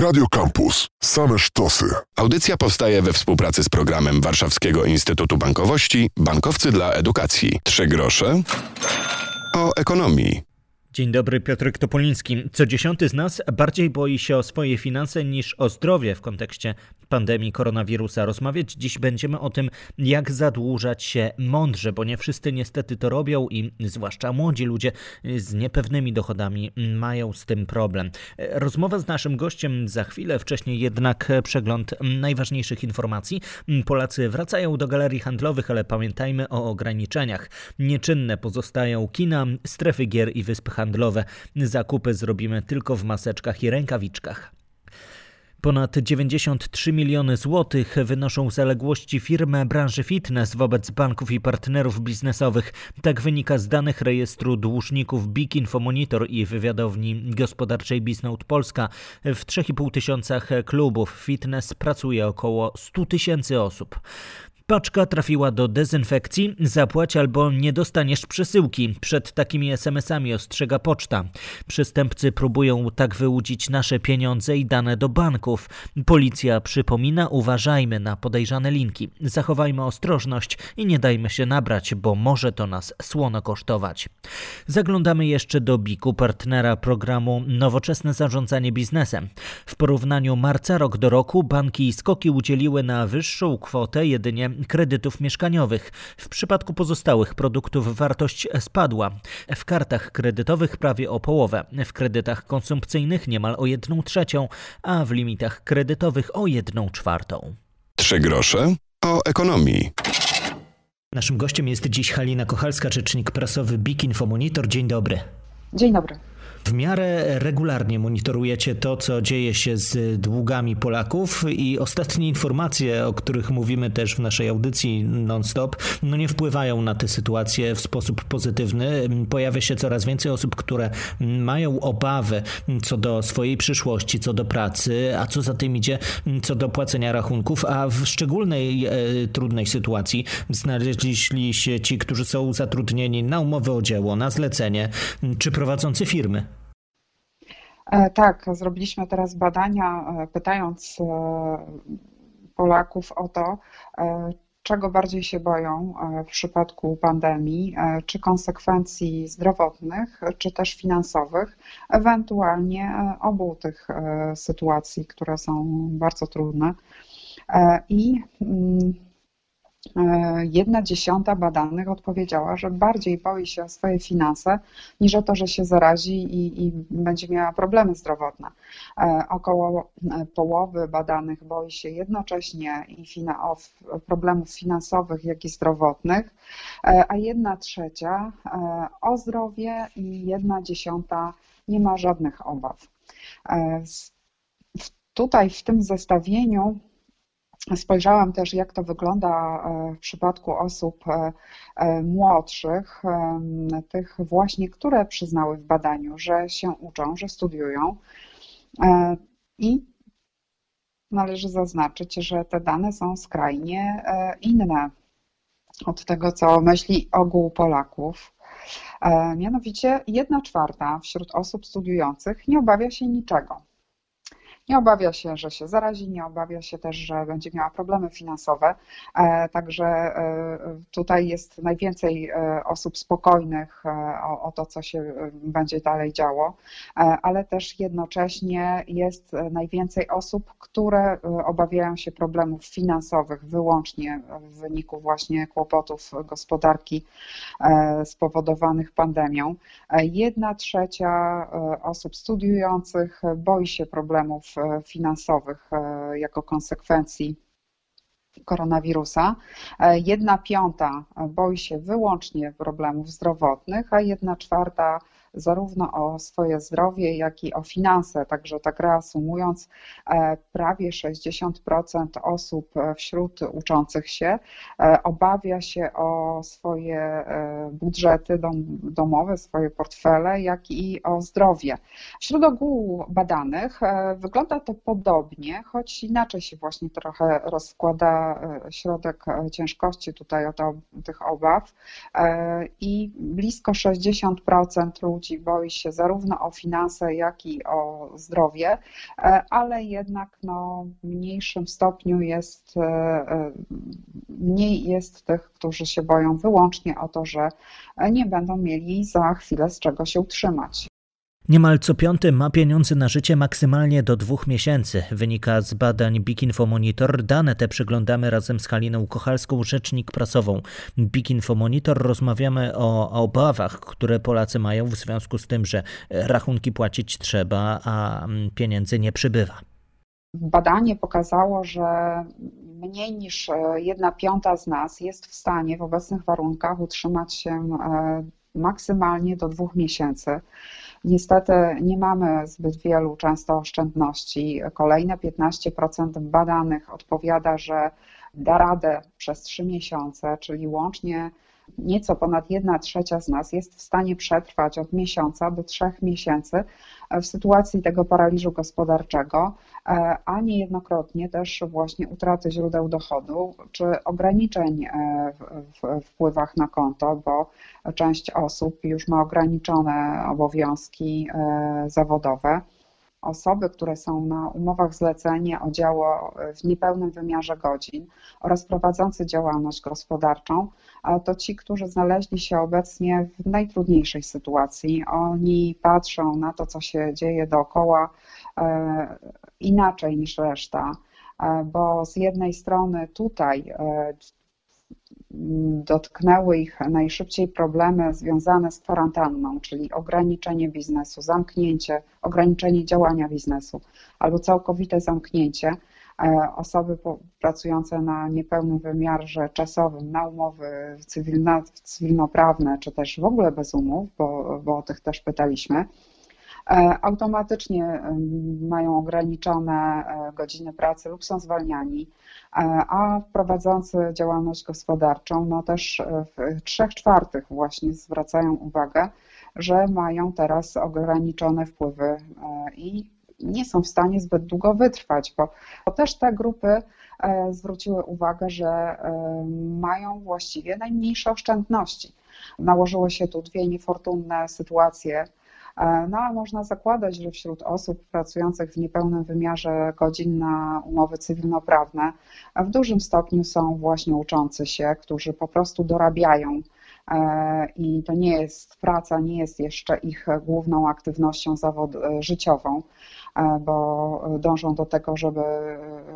Radio Campus. Same sztosy. Audycja powstaje we współpracy z programem Warszawskiego Instytutu Bankowości Bankowcy dla Edukacji. Trzy grosze o ekonomii. Dzień dobry, Piotr Topoliński. Co dziesiąty z nas bardziej boi się o swoje finanse niż o zdrowie w kontekście pandemii koronawirusa. Rozmawiać dziś będziemy o tym, jak zadłużać się mądrze, bo nie wszyscy niestety to robią i zwłaszcza młodzi ludzie z niepewnymi dochodami mają z tym problem. Rozmowa z naszym gościem za chwilę, wcześniej jednak przegląd najważniejszych informacji. Polacy wracają do galerii handlowych, ale pamiętajmy o ograniczeniach. Nieczynne pozostają kina, strefy gier i wyspy handlowe. Zakupy zrobimy tylko w maseczkach i rękawiczkach. Ponad 93 miliony złotych wynoszą zaległości firmy branży fitness wobec banków i partnerów biznesowych. Tak wynika z danych rejestru dłużników Big Info Monitor i wywiadowni gospodarczej Biznote Polska. W 3,5 tysiącach klubów fitness pracuje około 100 tysięcy osób. Paczka trafiła do dezynfekcji, zapłać albo nie dostaniesz przesyłki. Przed takimi SMS-ami ostrzega poczta. Przestępcy próbują tak wyłudzić nasze pieniądze i dane do banków. Policja przypomina, uważajmy na podejrzane linki. Zachowajmy ostrożność i nie dajmy się nabrać, bo może to nas słono kosztować. Zaglądamy jeszcze do BIK-u, partnera programu Nowoczesne Zarządzanie Biznesem. W porównaniu marca rok do roku banki i skoki udzieliły na wyższą kwotę jedynie kredytów mieszkaniowych. W przypadku pozostałych produktów wartość spadła. W kartach kredytowych prawie o połowę, w kredytach konsumpcyjnych niemal o jedną trzecią, a w limitach kredytowych o jedną czwartą. Trzy grosze o ekonomii. Naszym gościem jest dziś Halina Kochalska, rzecznik prasowy BIK Infomonitor. Dzień dobry. Dzień dobry. W miarę regularnie monitorujecie to, co dzieje się z długami Polaków i ostatnie informacje, o których mówimy też w naszej audycji non-stop, no nie wpływają na tę sytuację w sposób pozytywny. Pojawia się coraz więcej osób, które mają obawy co do swojej przyszłości, co do pracy, a co za tym idzie, co do płacenia rachunków, a w szczególnej e, trudnej sytuacji znaleźli się ci, którzy są zatrudnieni na umowę o dzieło, na zlecenie, czy prowadzący firmy. E, tak, zrobiliśmy teraz badania, e, pytając e, Polaków o to, czego bardziej się boją w przypadku pandemii, czy konsekwencji zdrowotnych, czy też finansowych, ewentualnie obu tych sytuacji, które są bardzo trudne. I mm, jedna dziesiąta badanych odpowiedziała, że bardziej boi się o swoje finanse niż o to, że się zarazi i, i będzie miała problemy zdrowotne. E, około e, połowy badanych boi się jednocześnie i fina, problemów finansowych, jak i zdrowotnych, a jedna trzecia o zdrowie i jedna dziesiąta nie ma żadnych obaw. Tutaj w tym zestawieniu Spojrzałam też, jak to wygląda e, w przypadku osób e, e, młodszych, tych właśnie, które przyznały w badaniu, że się uczą, że studiują. I należy zaznaczyć, że te dane są skrajnie inne od tego, co myśli ogół Polaków. Mianowicie, jedna czwarta wśród osób studiujących nie obawia się niczego. Nie obawia się, że się zarazi, nie obawia się też, że będzie miała problemy finansowe. E, także e, tutaj jest najwięcej e, osób spokojnych o, o to, co się będzie dalej działo, ale też jednocześnie jest najwięcej osób, które obawiają się problemów finansowych wyłącznie w wyniku właśnie kłopotów gospodarki spowodowanych pandemią. Jedna trzecia osób studiujących boi się problemów finansowych e, jako konsekwencji koronawirusa. E, jedna piąta boi się wyłącznie problemów zdrowotnych, a jedna czwarta zarówno o swoje zdrowie, jak i o finanse. Także tak reasumując, e, prawie 60% osób wśród uczących się e, obawia się o swoje budżety domowe, swoje portfele, jak i o zdrowie. Wśród ogółu badanych wygląda to podobnie, choć inaczej się właśnie trochę rozkłada środek ciężkości tutaj o tych obaw i blisko 60% ludzi ludzi boi się zarówno o finanse, jak i o zdrowie, ale jednak no, w mniejszym stopniu jest, mniej jest tych, którzy się boją wyłącznie o to, że nie będą mieli za chwilę z czego się utrzymać. Niemal co piąty ma pieniądze na życie maksymalnie do dwóch miesięcy. Wynika z badań Big Info Monitor. Dane te przeglądamy razem z Haliną Kochalską, rzecznik prasową Big Info Monitor. Rozmawiamy o, o obawach, które Polacy mają w związku z tym, że rachunki płacić trzeba, a pieniędzy nie przybywa. Badanie pokazało, że mniej niż jedna piąta z nas jest w stanie w obecnych warunkach utrzymać się e, maksymalnie do dwóch miesięcy. Niestety nie mamy zbyt wielu często oszczędności. Kolejne 15% badanych odpowiada, że da radę przez 3 miesiące, czyli łącznie nieco ponad 1 trzecia z nas jest w stanie przetrwać od miesiąca do trzech miesięcy w sytuacji tego paraliżu gospodarczego, a niejednokrotnie też właśnie utraty źródeł dochodu czy ograniczeń e, w wpływach na konto, bo część osób już ma ograniczone obowiązki e, zawodowe osoby, które są na umowach zlecenia o dzieło w niepełnym wymiarze godzin oraz prowadzący działalność gospodarczą, to ci, którzy znaleźli się obecnie w najtrudniejszej sytuacji. Oni patrzą na to, co się dzieje dookoła e, inaczej niż reszta, e, bo z jednej strony tutaj e, dotknęły ich najszybciej problemy związane z kwarantanną, czyli ograniczenie biznesu, zamknięcie, ograniczenie działania biznesu albo całkowite zamknięcie. E, osoby pracujące na niepełnym wymiarze czasowym, na umowy cywilno, cywilnoprawne, czy też w ogóle bez umów, bo, bo o tych też pytaliśmy, automatycznie mają ograniczone e, godziny pracy lub są zwalniani, e, a prowadzący działalność gospodarczą, no też w trzech czwartych właśnie zwracają uwagę, że mają teraz ograniczone wpływy i nie są w stanie zbyt długo wytrwać, bo, bo też te grupy zwróciły uwagę, że mają właściwie najmniejsze oszczędności. Nałożyły się tu dwie niefortunne sytuacje E, no a można zakładać, że wśród osób pracujących w niepełnym wymiarze godzin na umowy cywilnoprawne w dużym stopniu są właśnie uczący się, którzy po prostu dorabiają e, i to nie jest praca, nie jest jeszcze ich główną aktywnością zawod e, życiową, bo dążą do tego, żeby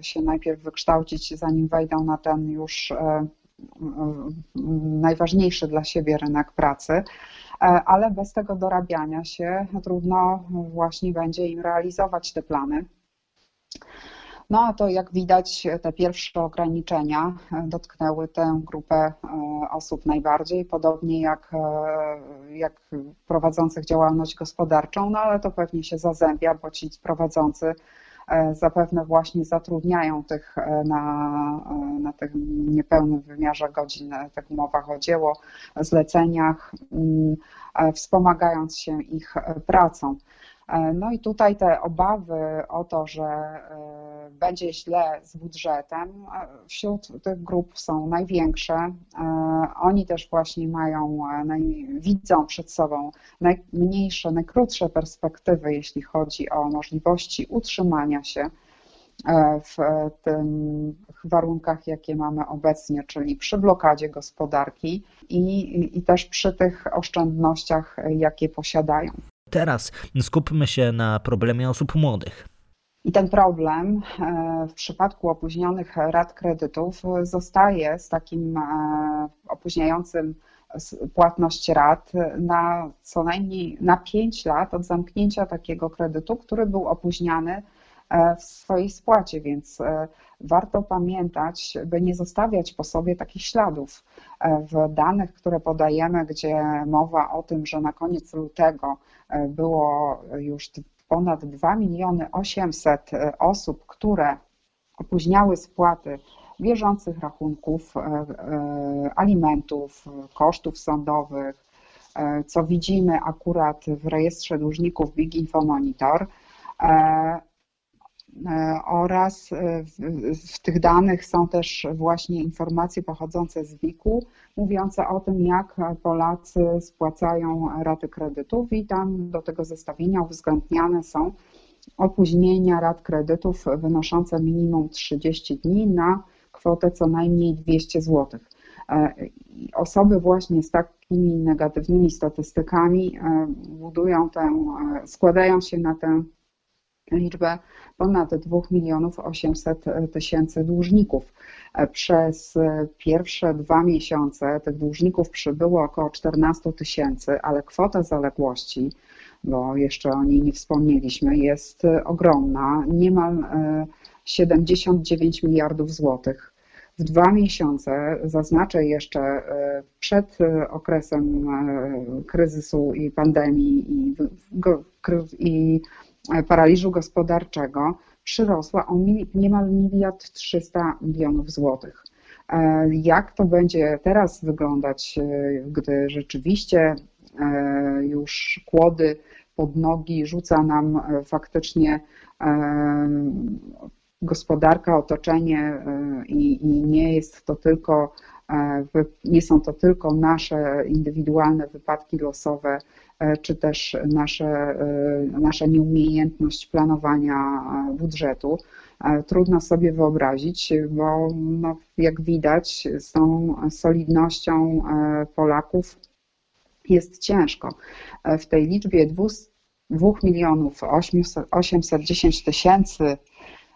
się najpierw wykształcić, zanim wejdą na ten już najważniejszy dla siebie rynek pracy. E, ale bez tego dorabiania się trudno właśnie będzie im realizować te plany. No a to jak widać, te pierwsze ograniczenia dotknęły tę grupę e, osób najbardziej, podobnie jak, e, jak prowadzących działalność gospodarczą, no ale to pewnie się zazębia, bo ci prowadzący E, zapewne właśnie zatrudniają tych e, na, e, na tym niepełnym wymiarze godzin, tych umowach o dzieło, zleceniach, mm, wspomagając się ich pracą. No i tutaj te obawy o to, że będzie źle z budżetem, wśród tych grup są największe. Oni też właśnie mają, widzą przed sobą najmniejsze, najkrótsze perspektywy, jeśli chodzi o możliwości utrzymania się w tych warunkach, jakie mamy obecnie, czyli przy blokadzie gospodarki i, i też przy tych oszczędnościach, jakie posiadają. Teraz skupmy się na problemie osób młodych. I ten problem e, w przypadku opóźnionych rat kredytów zostaje z takim e, opóźniającym płatność rat na co najmniej na 5 lat od zamknięcia takiego kredytu, który był opóźniany e, w swojej spłacie, więc warto pamiętać, by nie zostawiać po sobie takich śladów. W danych, które podajemy, gdzie mowa o tym, że na koniec lutego było już ponad 2 miliony 800 e, osób, które opóźniały spłaty bieżących rachunków, e, e, alimentów, kosztów sądowych, co widzimy akurat w rejestrze dłużników Big Info Monitor, oraz w, w, tych danych są też właśnie informacje pochodzące z WIK-u, mówiące o tym, jak Polacy spłacają raty kredytów i tam do tego zestawienia uwzględniane są opóźnienia rat kredytów wynoszące minimum 30 dni na kwotę co najmniej 200 zł. E, osoby właśnie z takimi negatywnymi statystykami e, budują tę, e, składają się na tę liczbę ponad 2 milionów 800 tysięcy dłużników. Przez pierwsze dwa miesiące tych dłużników przybyło około 14 tysięcy, ale kwota zaległości, bo jeszcze o niej nie wspomnieliśmy, jest ogromna, niemal 79 miliardów złotych w dwa miesiące, zaznaczę jeszcze e, przed e, okresem e, kryzysu i pandemii i, i paraliżu gospodarczego, przyrosła o niemal miliard 300 milionów złotych. Jak to będzie teraz wyglądać, gdy rzeczywiście już kłody pod nogi rzuca nam faktycznie gospodarka, otoczenie e, i, i nie jest to tylko, e, nie są to tylko nasze indywidualne wypadki losowe, e, czy też nasze, nasza nieumiejętność planowania budżetu. Trudno sobie wyobrazić, bo no, jak widać, z tą solidnością Polaków jest ciężko. W tej liczbie 2 milionów 810 tysięcy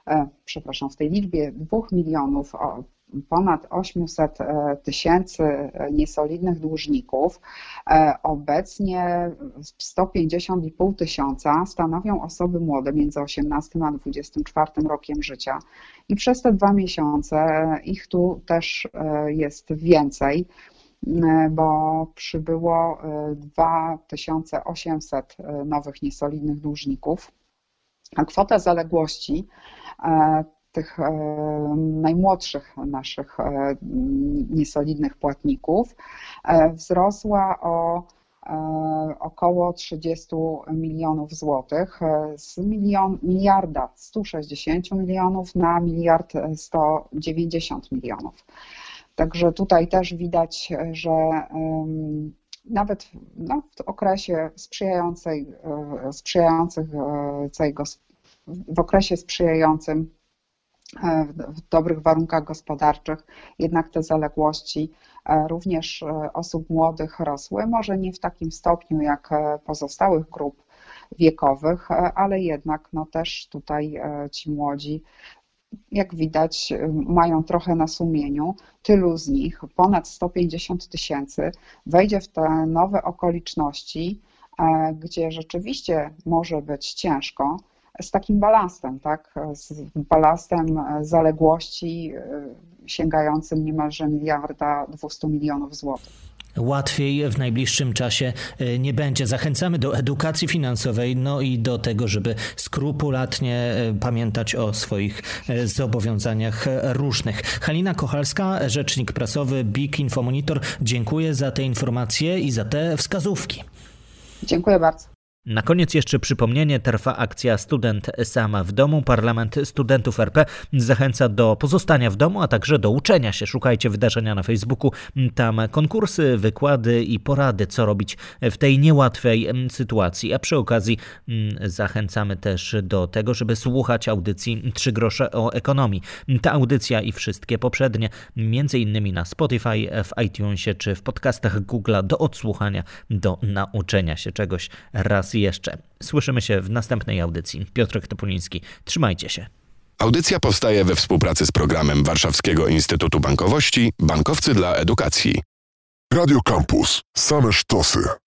E, przepraszam, w tej liczbie 2 milionów ponad 800 e, tysięcy niesolidnych dłużników, e, obecnie 150,5 tysiąca stanowią osoby młode między 18 a 24 rokiem życia. I przez te dwa miesiące ich tu też jest więcej bo przybyło 2800 nowych niesolidnych dłużników, a kwota zaległości E, tych e, najmłodszych naszych e, niesolidnych płatników wzrosła o około 30 milionów złotych z milion, miliarda 160 milionów na miliard 190 milionów. Także tutaj też widać, że nawet no, w okresie sprzyjającej, sprzyjających w okresie sprzyjającym e, w dobrych warunkach gospodarczych, jednak te zaległości e, również e, osób młodych rosły, może nie w takim stopniu jak pozostałych grup wiekowych, ale jednak no też tutaj ci młodzi, jak widać, mają trochę na sumieniu. Tylu z nich, ponad 150 tysięcy, wejdzie w te nowe okoliczności, gdzie rzeczywiście może być ciężko, z takim balastem, tak? z balastem zaległości e, sięgającym niemalże miliarda 200 milionów złotych łatwiej w najbliższym czasie e, nie będzie. Zachęcamy do edukacji finansowej, no i do tego, żeby skrupulatnie e, pamiętać o swoich zobowiązaniach różnych. Halina Kochalska, rzecznik prasowy BIK Infomonitor, dziękuję za te informacje i za te wskazówki. Dziękuję bardzo. Na koniec jeszcze przypomnienie, trwa akcja Student Sama w domu. Parlament Studentów RP zachęca do pozostania w domu, a także do uczenia się. Szukajcie wydarzenia na Facebooku, tam konkursy, wykłady i porady, co robić w tej niełatwej sytuacji. A przy okazji mm, zachęcamy też do tego, żeby słuchać audycji 3 grosze o ekonomii. Ta audycja i wszystkie poprzednie, między innymi na Spotify, w iTunesie czy w podcastach Google'a do odsłuchania, do nauczenia się czegoś raz jeszcze. Słyszymy się w następnej audycji. Piotrek Topuliński. Trzymajcie się. Audycja powstaje we współpracy z programem Warszawskiego Instytutu Bankowości Bankowcy dla Edukacji. Radio Campus. Same sztosy.